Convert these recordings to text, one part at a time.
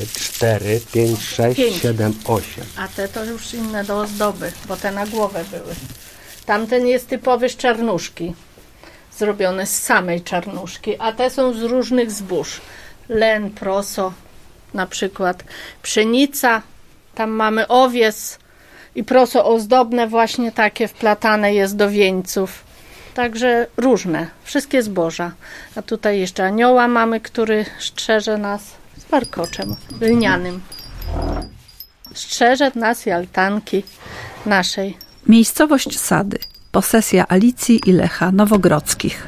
trzy, cztery, pięć, sześć, Pięć. siedem, osiem. A te to już inne do ozdoby, bo te na głowę były. Tamten jest typowy z czarnuszki, zrobiony z samej czarnuszki, a te są z różnych zbóż. Len, proso, na przykład pszenica, tam mamy owies i proso ozdobne właśnie takie wplatane jest do wieńców. Także różne, wszystkie zboża. A tutaj jeszcze anioła mamy, który strzeże nas warkoczem lnianym strzeże nas i altanki naszej. Miejscowość Sady. Posesja Alicji i Lecha Nowogrodzkich.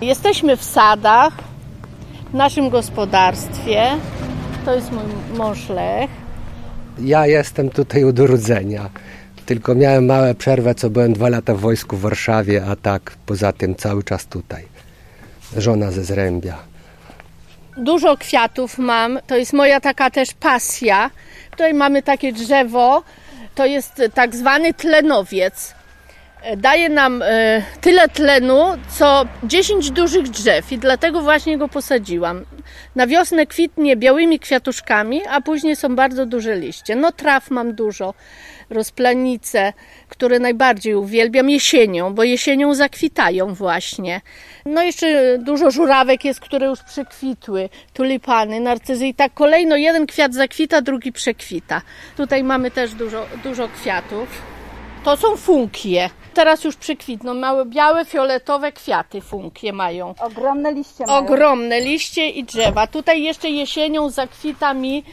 Jesteśmy w sadach, w naszym gospodarstwie. To jest mój mąż Lech. Ja jestem tutaj od urodzenia. Tylko miałem małe przerwę, co byłem dwa lata w wojsku w Warszawie, a tak poza tym cały czas tutaj. Żona ze Zrębia. Dużo kwiatów mam, to jest moja taka też pasja. Tutaj mamy takie drzewo, to jest tak zwany tlenowiec. E, Daje nam e, tyle tlenu, co 10 dużych drzew i dlatego właśnie go posadziłam. Na wiosnę kwitnie białymi kwiatuszkami, a później są bardzo duże liście. No traw mam dużo, rozplanice, które najbardziej uwielbiam jesienią, bo jesienią zakwitają właśnie. No jeszcze dużo żurawek jest, które już przekwitły, tulipany, narcyzy i tak kolejno jeden kwiat zakwita, drugi przekwita. Tutaj mamy też dużo, dużo kwiatów. To są funkie. Teraz już przekwitną. Małe białe, fioletowe kwiaty funkie mają. Ogromne liście mają. Ogromne liście i drzewa. Tutaj jeszcze jesienią zakwita mi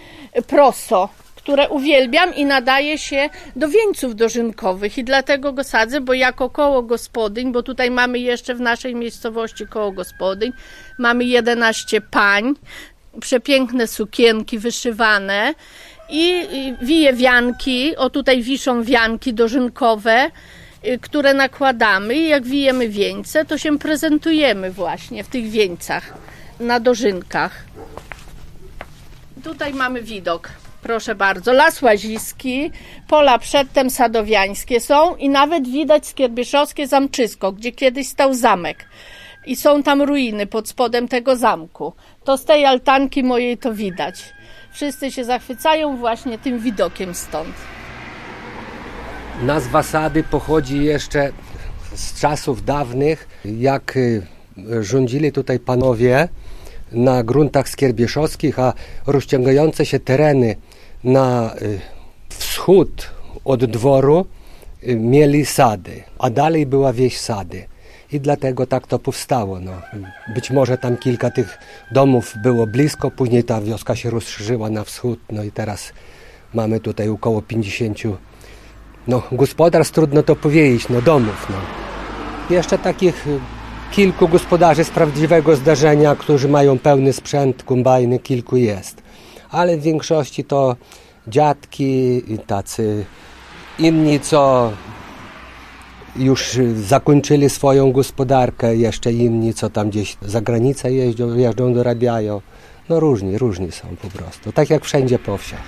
proso, które uwielbiam i nadaje się do wieńców dożynkowych i dlatego go sadzę, bo jako koło gospodyń, bo tutaj mamy jeszcze w naszej miejscowości koło gospodyń, mamy 11 pań, przepiękne sukienki wyszywane i wije wianki, o tutaj wiszą wianki dożynkowe, y, które nakładamy i jak wijemy wieńce, to się prezentujemy właśnie w tych wieńcach na dożynkach. Tutaj mamy widok. Proszę bardzo, las łaziski, pola przedtem sadowiańskie są i nawet widać skierbieszowskie zamczysko, gdzie kiedyś stał zamek. I są tam ruiny pod spodem tego zamku. To z tej altanki mojej to widać. Wszyscy się zachwycają właśnie tym widokiem stąd. Nazwa sady pochodzi jeszcze z czasów dawnych, jak y, rządzili tutaj panowie na gruntach skierbieszowskich, a rozciągające się tereny na y, wschód od dworu y, mieli sady, a dalej była wieś sady. I dlatego tak to powstało. No. Być może tam kilka tych domów było blisko, później ta wioska się rozszerzyła na wschód, no i teraz mamy tutaj około 50 no, gospodarstw trudno to powiedzieć, no domów. No. Jeszcze takich y, kilku gospodarzy z prawdziwego zdarzenia, którzy mają pełny sprzęt kombajny, kilku jest. Ale w większości to dziadki i tacy inni, co już zakończyli swoją gospodarkę, jeszcze inni, co tam gdzieś za granicę jeżdżą, jeżdżą dorabiają. No różni, różni są po prostu, tak jak wszędzie po wsiach.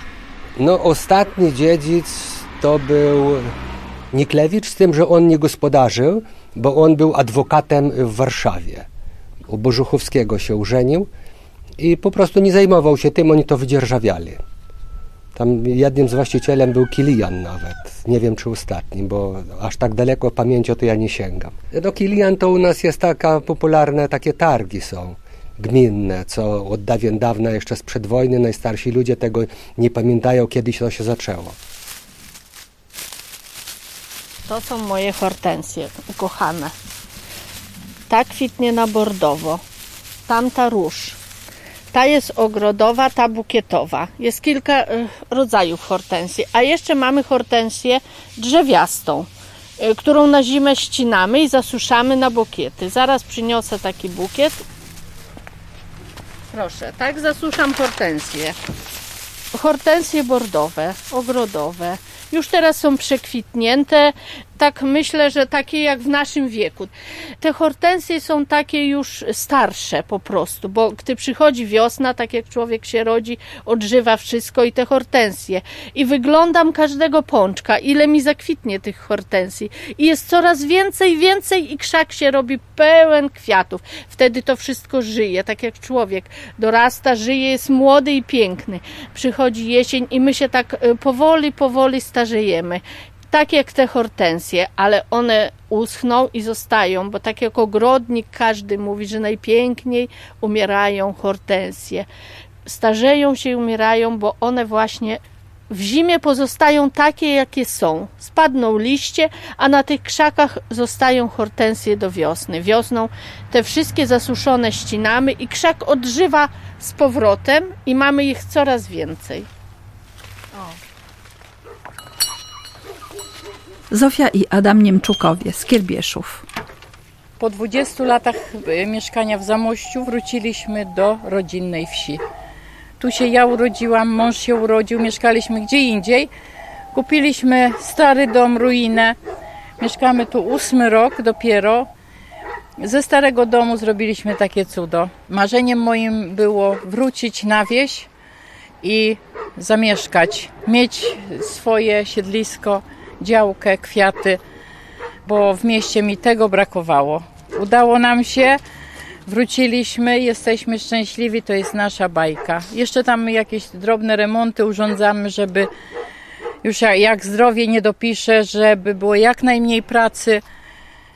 No ostatni dziedzic to był Niklewicz, z tym, że on nie gospodarzył, bo on był adwokatem w Warszawie. U Bożuchowskiego się użenił i po prostu nie zajmował się tym, oni to wydzierżawiali. Tam jednym z właścicielem był Kilian nawet. Nie wiem, czy ostatnim, bo aż tak daleko pamięcią to ja nie sięgam. No Kilian to u nas jest taka popularne, takie targi są gminne, co od dawien dawna, jeszcze sprzed wojny, najstarsi ludzie tego nie pamiętają, kiedyś to się zaczęło. To są moje hortensje ukochane. Ta kwitnie na bordowo, tamta róż. Ta jest ogrodowa, ta bukietowa. Jest kilka y, rodzajów hortensji. A jeszcze mamy hortensję drzewiastą, y, którą na zimę ścinamy i zasuszamy na bukiety. Zaraz przyniosę taki bukiet. Proszę, tak zasuszam hortensję. Hortensje bordowe, ogrodowe. Już teraz są przekwitnięte. Tak myślę, że takie jak w naszym wieku. Te hortensje są takie już starsze po prostu, bo gdy przychodzi wiosna, tak jak człowiek się rodzi, odżywa wszystko i te hortensje. I wyglądam każdego pączka, ile mi zakwitnie tych hortensji. I jest coraz więcej, więcej i krzak się robi pełen kwiatów. Wtedy to wszystko żyje, tak jak człowiek dorasta, żyje, jest młody i piękny. Przychodzi jesień i my się tak y, powoli, powoli starzejemy. Tak jak te hortensje, ale one uschną i zostają, bo tak jak ogrodnik każdy mówi, że najpiękniej umierają hortensje. Starzeją się i umierają, bo one właśnie w zimie pozostają takie, jakie są. Spadną liście, a na tych krzakach zostają hortensje do wiosny. Wiosną te wszystkie zasuszone ścinamy i krzak odżywa z powrotem i mamy ich coraz więcej. Zofia i Adam Niemczukowie z Kierbieszów. Po 20 latach e, mieszkania w Zamościu wróciliśmy do rodzinnej wsi. Tu się ja urodziłam, mąż się urodził, mieszkaliśmy gdzie indziej. Kupiliśmy stary dom, ruinę. Mieszkamy tu ósmy rok dopiero. Ze starego domu zrobiliśmy takie cudo. Marzeniem moim było wrócić na wieś i zamieszkać, mieć swoje siedlisko, działkę, kwiaty, bo w mieście mi tego brakowało. Udało nam się, wróciliśmy, jesteśmy szczęśliwi, to jest nasza bajka. Jeszcze tam jakieś drobne remonty urządzamy, żeby już jak, zdrowie nie dopiszę, żeby było jak najmniej pracy,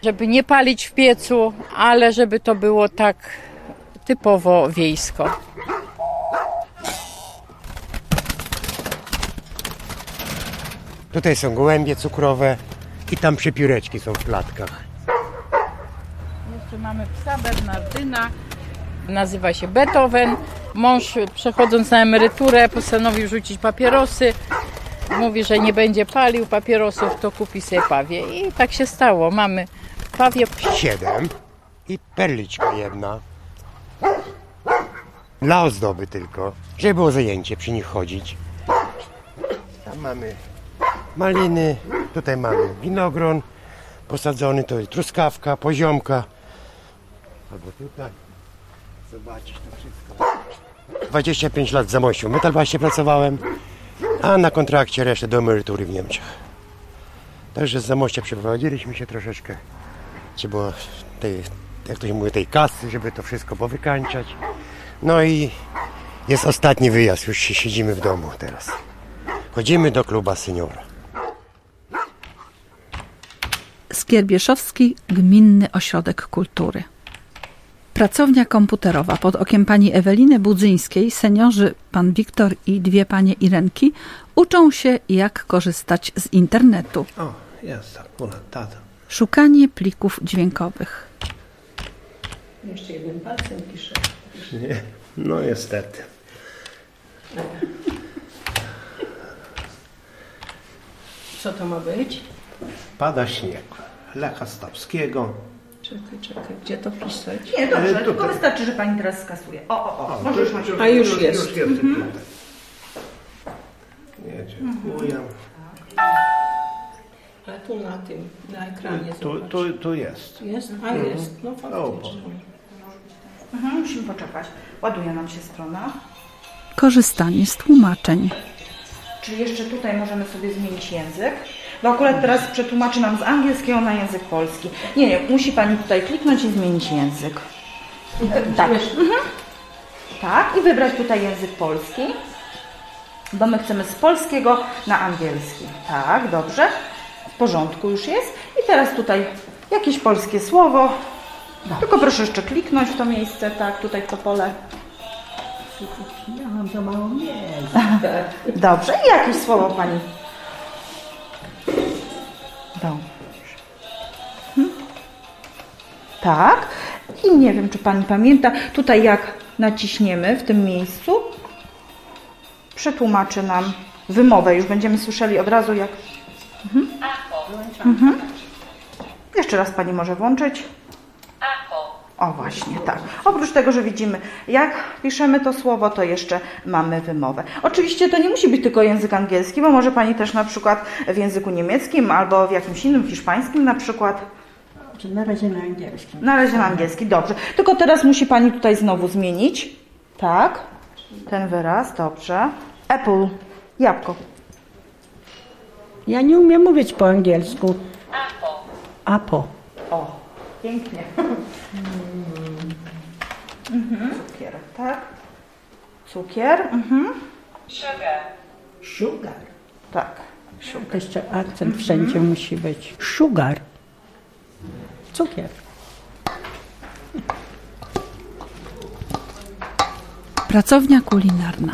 żeby nie palić w piecu, ale żeby to było tak typowo wiejsko. Tutaj są gołębie cukrowe i tam przepióreczki są w klatkach. Jeszcze mamy psa Bernardyna, nazywa się Beethoven. Mąż przechodząc na emeryturę postanowił rzucić papierosy. Mówi, że nie będzie palił papierosów, to kupi sobie pawie. I tak się stało. Mamy pawie. Siedem i perliczka jedna. Dla ozdoby tylko, żeby było zajęcie przy nich chodzić. Tam mamy maliny, tutaj mamy winogron posadzony, to jest truskawka, poziomka. Albo tutaj. Zobaczysz to wszystko. 25 lat w Zamościu w Metalbaście pracowałem, a na kontrakcie resztę do emerytury w Niemczech. Także z Zamościa przeprowadziliśmy się troszeczkę. Trzeba było tej, jak to się mówi, tej kasy, żeby to wszystko powykańczać. No i jest ostatni wyjazd, już siedzimy w domu teraz. Chodzimy do kluba seniora. Skierbieszowski Gminny Ośrodek Kultury. Pracownia komputerowa pod okiem pani Eweliny Budzyńskiej, seniorzy pan Wiktor i dwie panie Irenki uczą się jak korzystać z internetu. O, jest akurat tata. Szukanie plików dźwiękowych. Nie, no niestety. Co to ma być? Pada śnieg. Lecha Stawskiego. Czekaj, czekaj, gdzie to pisać? Nie, dobrze, E, tylko tutaj. wystarczy, że pani teraz skasuje. O, o, o, może już masz. A już jest. Już jest tutaj. Nie, dziękuję. A tu na tym, na ekranie Tu, zobacz. tu, tu jest. Jest? A jest, no O, faktycznie. Mhm, musimy poczekać. Ładuje nam się strona. Korzystanie z tłumaczeń. Czy jeszcze tutaj możemy sobie zmienić język? Bo akurat teraz przetłumaczy nam z angielskiego na język polski. Nie, nie, musi pani tutaj kliknąć i zmienić język. Tak. Mhm. Tak, i wybrać tutaj język polski. Bo my chcemy z polskiego na angielski. Tak, dobrze. W porządku już jest. I teraz tutaj jakieś polskie słowo. Tylko proszę jeszcze kliknąć w to miejsce, tak, tutaj w to pole. Ja mam za mało miejsca. Dobrze, i jakieś słowo pani. Mhm. Tak. I nie wiem, czy pani pamięta, tutaj jak naciśniemy w tym miejscu, przetłumaczy nam wymowę. Już będziemy słyszeli od razu, jak. Mhm. Mhm. Jeszcze raz pani może włączyć. O właśnie, tak. Oprócz tego, że widzimy, jak piszemy to słowo, to jeszcze mamy wymowę. Oczywiście to nie musi być tylko język angielski, bo może Pani też na przykład w języku niemieckim albo w jakimś innym hiszpańskim na przykład. Czy na razie na angielskim. Na razie na angielski, dobrze. Tylko teraz musi Pani tutaj znowu zmienić. Tak, ten wyraz, dobrze. Apple, jabłko. Ja nie umiem mówić po angielsku. Apo. O, pięknie. Mhm. Cukier, tak. Cukier, mhm. Sugar. tak. To Jeszcze akcent wszędzie musi być. Sugar. Cukier. Pracownia kulinarna.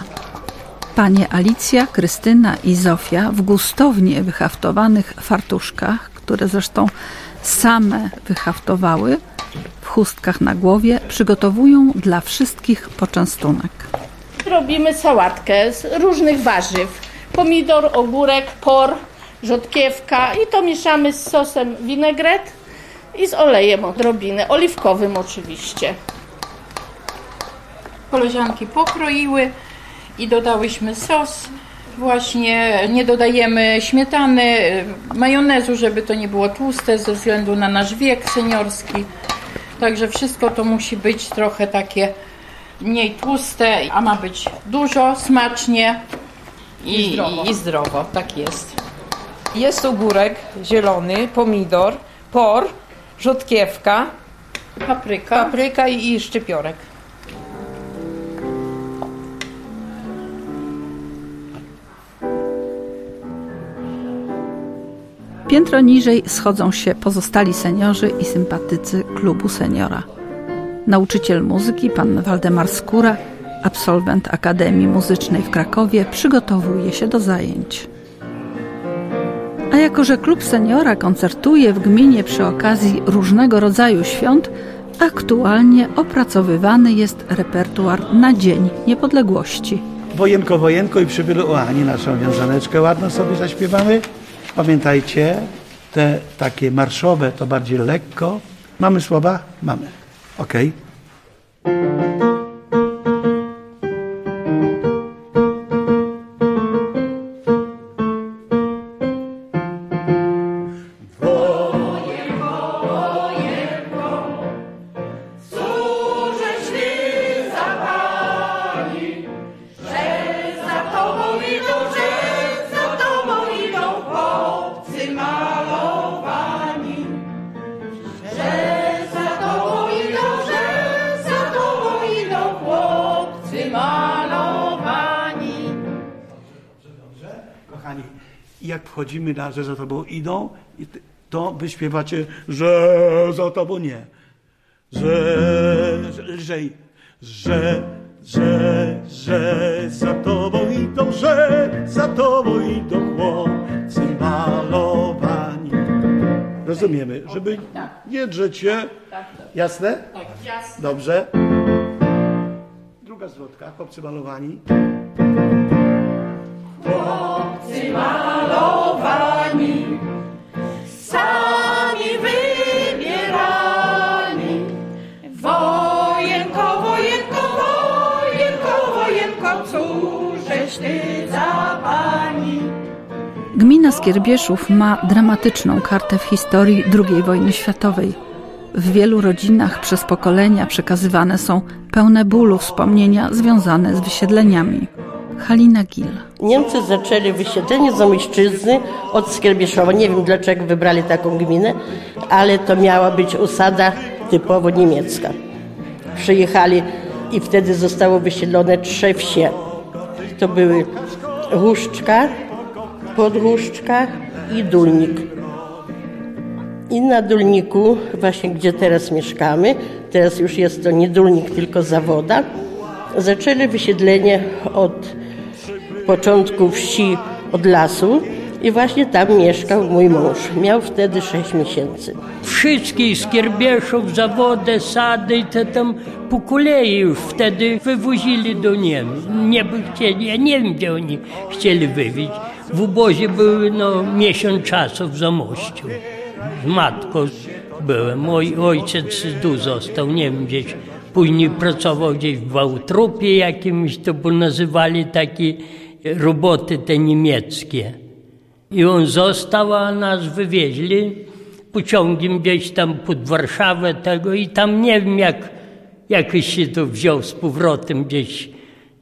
Panie Alicja, Krystyna i Zofia w gustownie wyhaftowanych fartuszkach, które zresztą same wyhaftowały, w chustkach na głowie, przygotowują dla wszystkich poczęstunek. Robimy sałatkę z różnych warzyw. Pomidor, ogórek, por, rzodkiewka i to mieszamy z sosem winegret i z olejem odrobinę, oliwkowym oczywiście. Koleżanki pokroiły i dodałyśmy sos. Właśnie nie dodajemy śmietany, majonezu, żeby to nie było tłuste ze względu na nasz wiek seniorski. Także wszystko to musi być trochę takie mniej tłuste, a ma być dużo, smacznie i, i, zdrowo. i zdrowo. Tak jest. Jest ogórek zielony, pomidor, por, rzodkiewka, Papryka. papryka i, i szczypiorek. Piętro niżej schodzą się pozostali seniorzy i sympatycy klubu seniora. Nauczyciel muzyki, pan Waldemar Skóra, absolwent Akademii Muzycznej w Krakowie, przygotowuje się do zajęć. A jako, że klub seniora koncertuje w gminie przy okazji różnego rodzaju świąt, aktualnie opracowywany jest repertuar na Dzień Niepodległości. Wojenko, wojenko i przybylu o Ani, naszą wiązaneczkę ładną sobie zaśpiewamy. Pamiętajcie, te takie marszowe to bardziej lekko. Mamy słowa? Mamy. Okej. Kochani, jak wchodzimy na, że za tobą idą, to wy śpiewacie, że za tobą nie. Że, że lżej, że, że, że za tobą idą, że za tobą idą chłopcy malowani. Rozumiemy, żeby nie drzeć się. Jasne? Tak, jasne. Dobrze. Druga zwrotka, chłopcy malowani. Wojenko, wojenko, wojenko, Gmina Skierbieszów ma dramatyczną kartę w historii II wojny światowej. W wielu rodzinach przez pokolenia przekazywane są pełne bólu wspomnienia związane z wysiedleniami. Halina Gil. Niemcy zaczęli wysiedlenie Zamojszczyzny od Skierbieszowa. Nie wiem dlaczego wybrali taką gminę, ale to miała być osada typowo niemiecka. Przyjechali i wtedy zostało wysiedlone trzy wsie. To były Łuszczka, Podłuszczka i Dulnik. I na Dulniku, właśnie gdzie teraz mieszkamy, teraz już jest to nie Dulnik, tylko Zawoda, zaczęli wysiedlenie od początku wsi, od lasu i właśnie tam mieszkał mój mąż. Miał wtedy 6 miesięcy. Wszystkie Skierbieszów, zawody, sady te tam po kolei już wtedy wywozili do Niemcy. Nie by chcieli, ja nie wiem gdzie oni chcieli wywieźć. W obozie były no miesiąc czasu w Zamościu. Z matką byłem. Mój ojciec tu został, nie wiem, gdzieś później pracował gdzieś w Wałtrupie jakimś, to by nazywali takie roboty te niemieckie. I on został, a nas wywieźli pociągiem gdzieś tam pod Warszawę tego i tam nie wiem jak, jak się to wziął z powrotem gdzieś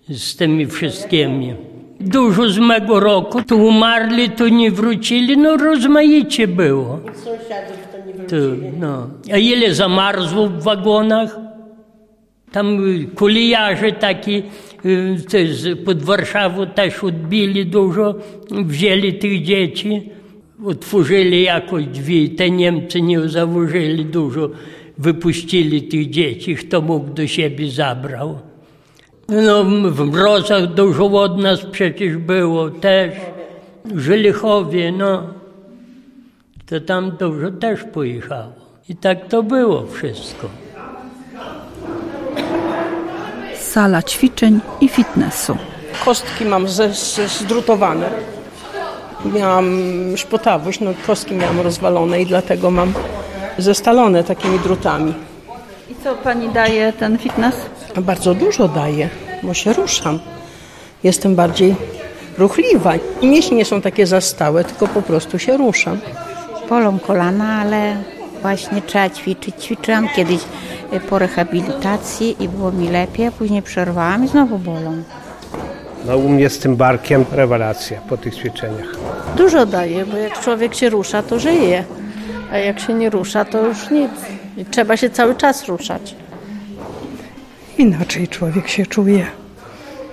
z tymi wszystkimi. Dużo z mego roku, tu umarli, tu nie wrócili, no rozmaicie było. Sąsiadów to nie wrócili. no. A ile zamarzło w wagonach? Tam kolejarze taki y, też z- pod Warszawą też odbili dużo, wzięli tych dzieci, otworzyli jakoś drzwi, te Niemcy nie założyli dużo, wypuścili tych dzieci, kto mógł do siebie zabrał. No, w mrozach dużo od przecież było też, w Żylichowie, no. To tam dużo też pojechało. I tak to było wszystko. Sala ćwiczeń i fitnessu. Kostki mam ze, ze, zdrutowane. Miałam szpotawość, no kostki miałam rozwalone i dlatego mam zestalone takimi drutami. I co pani daje ten fitness? Bardzo dużo daje, bo się ruszam. Jestem bardziej ruchliwa. Mięśnie nie są takie zastałe, tylko po prostu się ruszam. Bolą kolana, ale właśnie trzeba ćwiczyć. Ćwiczyłam kiedyś y, po rehabilitacji i było mi lepiej, a później przerwałam i znowu bolą. No u mnie z tym barkiem rewelacja po tych ćwiczeniach. Dużo daje, bo jak człowiek się rusza, to żyje. A jak się nie rusza, to już nic. I trzeba się cały czas ruszać. Inaczej człowiek się czuje.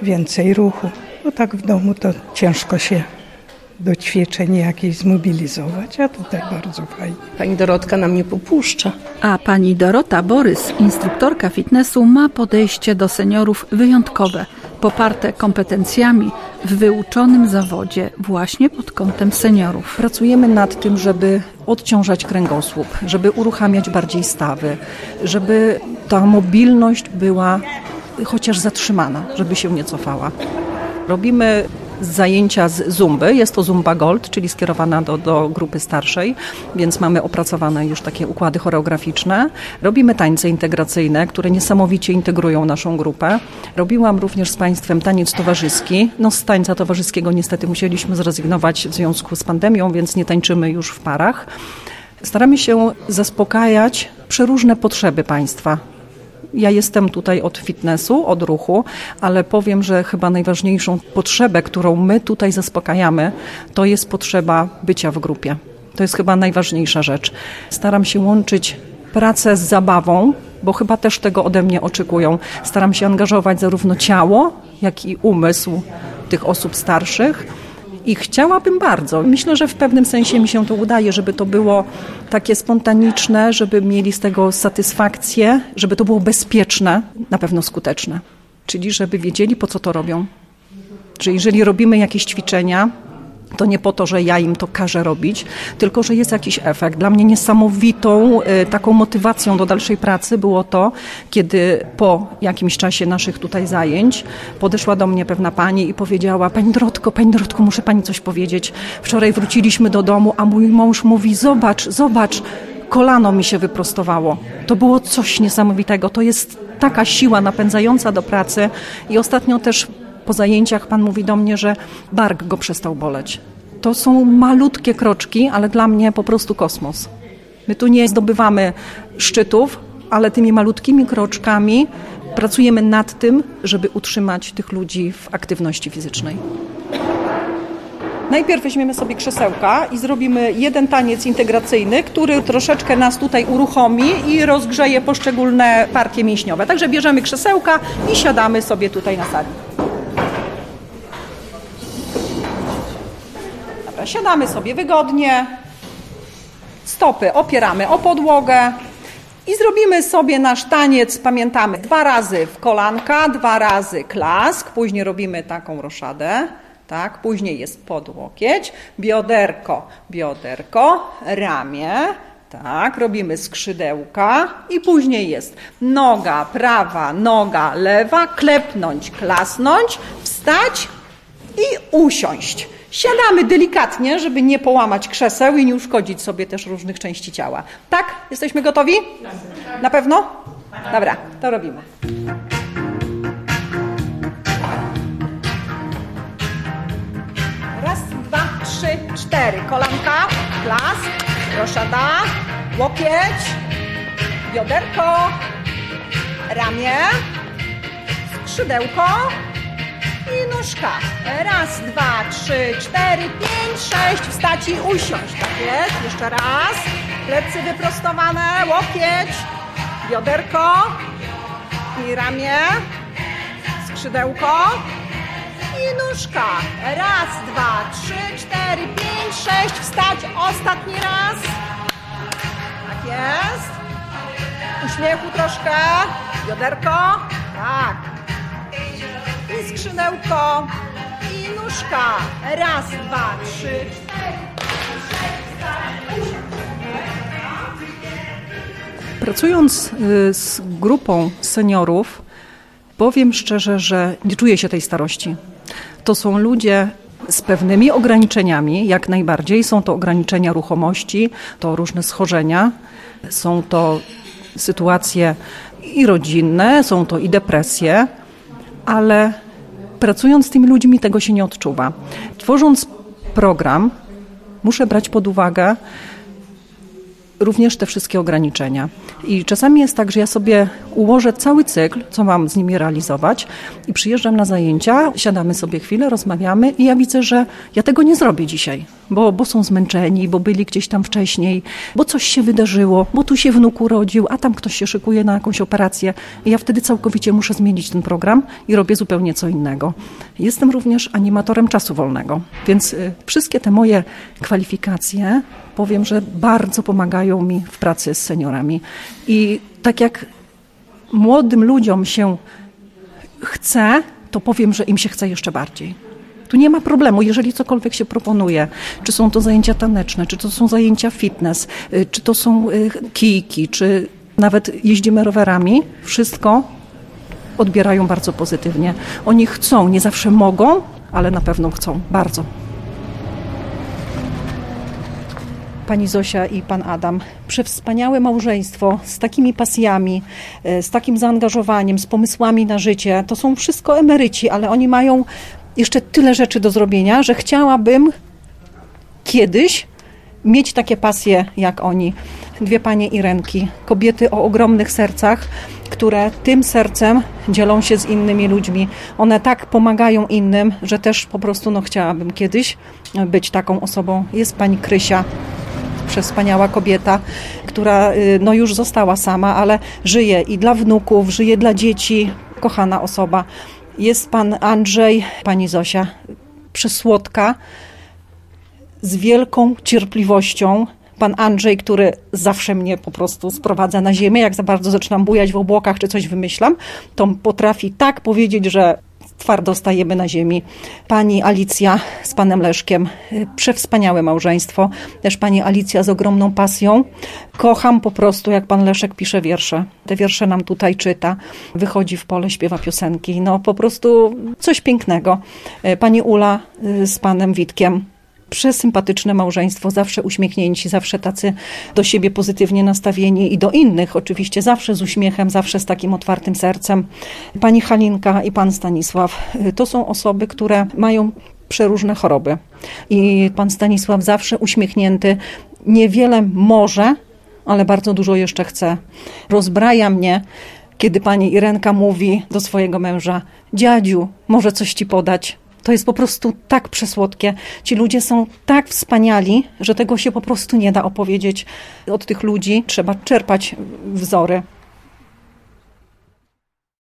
Więcej ruchu. Bo tak w domu to ciężko się do ćwiczeń jakichś zmobilizować, a tutaj bardzo fajnie. Pani Dorotka nam nie popuszcza. A pani Dorota Borys, instruktorka fitnessu, ma podejście do seniorów wyjątkowe, poparte kompetencjami w wyuczonym zawodzie właśnie pod kątem seniorów. Pracujemy nad tym, żeby odciążać kręgosłup, żeby uruchamiać bardziej stawy, żeby ta mobilność była chociaż zatrzymana, żeby się nie cofała. Robimy zajęcia z zumby. Jest to zumba gold, czyli skierowana do, do grupy starszej, więc mamy opracowane już takie układy choreograficzne. Robimy tańce integracyjne, które niesamowicie integrują naszą grupę. Robiłam również z Państwem taniec towarzyski. No z tańca towarzyskiego niestety musieliśmy zrezygnować w związku z pandemią, więc nie tańczymy już w parach. Staramy się zaspokajać przeróżne potrzeby Państwa. Ja jestem tutaj od fitnessu, od ruchu, ale powiem, że chyba najważniejszą potrzebę, którą my tutaj zaspokajamy, to jest potrzeba bycia w grupie. To jest chyba najważniejsza rzecz. Staram się łączyć pracę z zabawą, bo chyba też tego ode mnie oczekują. Staram się angażować zarówno ciało, jak i umysł tych osób starszych. I chciałabym bardzo. Myślę, że w pewnym sensie mi się to udaje, żeby to było takie spontaniczne, żeby mieli z tego satysfakcję, żeby to było bezpieczne, na pewno skuteczne. Czyli żeby wiedzieli, po co to robią. Że jeżeli robimy jakieś ćwiczenia, to nie po to, że ja im to każę robić, tylko że jest jakiś efekt. Dla mnie niesamowitą y, taką motywacją do dalszej pracy było to, kiedy po jakimś czasie naszych tutaj zajęć podeszła do mnie pewna pani i powiedziała: Pani Drotko, Pani Drotko, muszę Pani coś powiedzieć. Wczoraj wróciliśmy do domu, a mój mąż mówi: Zobacz, zobacz. Kolano mi się wyprostowało. To było coś niesamowitego. To jest taka siła napędzająca do pracy. I ostatnio też po zajęciach pan mówi do mnie, że bark go przestał boleć. To są malutkie kroczki, ale dla mnie po prostu kosmos. My tu nie zdobywamy szczytów, ale tymi malutkimi kroczkami pracujemy nad tym, żeby utrzymać tych ludzi w aktywności fizycznej. Najpierw weźmiemy sobie krzesełka i zrobimy jeden taniec integracyjny, który troszeczkę nas tutaj uruchomi i rozgrzeje poszczególne partie mięśniowe. Także bierzemy krzesełka i siadamy sobie tutaj na sali. Siadamy sobie wygodnie, stopy opieramy o podłogę i zrobimy sobie nasz taniec, pamiętamy, dwa razy w kolanka, dwa razy klask, później robimy taką roszadę, tak, później jest podłokieć, bioderko, bioderko, ramię, tak, robimy skrzydełka i później jest noga prawa, noga lewa, klepnąć, klasnąć, wstać i usiąść. Siadamy delikatnie, żeby nie połamać krzeseł i nie uszkodzić sobie też różnych części ciała. Tak? Jesteśmy gotowi? Na pewno? Dobra, to robimy. Raz, dwa, trzy, cztery. Kolanka, las, roszada, łokieć, bioderko, ramię, skrzydełko i nóżka. Raz, dwa, trzy, cztery, pięć, sześć. Wstać i usiąść. Tak jest. Jeszcze raz. Plecy wyprostowane, łokieć, bioderko i ramię, skrzydełko i nóżka. Raz, dwa, trzy, cztery, pięć, sześć. Wstać. Ostatni raz. Tak jest. Uśmiechu troszkę. Bioderko. Tak. I skrzydełko. I nóżka. Raz, dwa, trzy. Pracując y, z grupą seniorów, powiem szczerze, że nie czuję się tej starości. To są ludzie z pewnymi ograniczeniami, jak najbardziej. Są to ograniczenia ruchomości, to różne schorzenia, są to sytuacje i rodzinne, są to i depresje, ale pracując z tymi ludźmi tego się nie odczuwa. Tworząc program, muszę brać pod uwagę również te wszystkie ograniczenia. I czasami jest tak, że ja sobie ułożę cały cykl, co mam z nimi realizować i przyjeżdżam na zajęcia, siadamy sobie chwilę, rozmawiamy i ja widzę, że ja tego nie zrobię dzisiaj, bo, bo są zmęczeni, bo byli gdzieś tam wcześniej, bo coś się wydarzyło, bo tu się wnuk urodził, a tam ktoś się szykuje na jakąś operację i ja wtedy całkowicie muszę zmienić ten program i robię zupełnie co innego. Jestem również animatorem czasu wolnego, więc y, wszystkie te moje kwalifikacje powiem, że bardzo pomagają mi w pracy z seniorami. I tak jak młodym ludziom się chce, to powiem, że im się chce jeszcze bardziej. Tu nie ma problemu, jeżeli cokolwiek się proponuje, czy są to zajęcia taneczne, czy to są zajęcia fitness, y, czy to są y, kijki, czy nawet jeździmy rowerami, wszystko odbierają bardzo pozytywnie. Oni chcą, nie zawsze mogą, ale na pewno chcą, bardzo. Pani Zosia i pan Adam. Przewspaniałe małżeństwo z takimi pasjami, e, z takim zaangażowaniem, z pomysłami na życie. To są wszystko emeryci, ale oni mają jeszcze tyle rzeczy do zrobienia, że chciałabym kiedyś mieć takie pasje jak oni. Dwie panie Irenki, kobiety o ogromnych sercach, które tym sercem dzielą się z innymi ludźmi. One tak pomagają innym, że też po prostu no, chciałabym kiedyś być taką osobą. Jest pani Krysia, przewspaniała kobieta, która y, no już została sama, ale żyje i dla wnuków, żyje dla dzieci, kochana osoba. Jest pan Andrzej, pani Zosia, przesłodka, z wielką cierpliwością. Pan Andrzej, który zawsze mnie po prostu sprowadza na ziemię, jak za bardzo zaczynam bujać w obłokach czy coś wymyślam, to potrafi tak powiedzieć, że twardo stajemy na ziemi. Pani Alicja z panem Leszkiem, y, przewspaniałe małżeństwo. Też pani Alicja z ogromną pasją. Kocham po prostu, jak pan Leszek pisze wiersze. Te wiersze nam tutaj czyta. Wychodzi w pole, śpiewa piosenki. No po prostu coś pięknego. Y, pani Ula y, z panem Witkiem przesympatyczne małżeństwo, zawsze uśmiechnięci, zawsze tacy do siebie pozytywnie nastawieni i do innych oczywiście, zawsze z uśmiechem, zawsze z takim otwartym sercem. Pani Halinka i pan Stanisław to są osoby, które mają przeróżne choroby. I pan Stanisław zawsze uśmiechnięty, niewiele może, ale bardzo dużo jeszcze chce. Rozbraja mnie, kiedy pani Irenka mówi do swojego męża: Dziadziu, może coś ci podać. To jest po prostu tak przesłodkie. Ci ludzie są tak wspaniali, że tego się po prostu nie da opowiedzieć. Od tych ludzi trzeba czerpać wzory.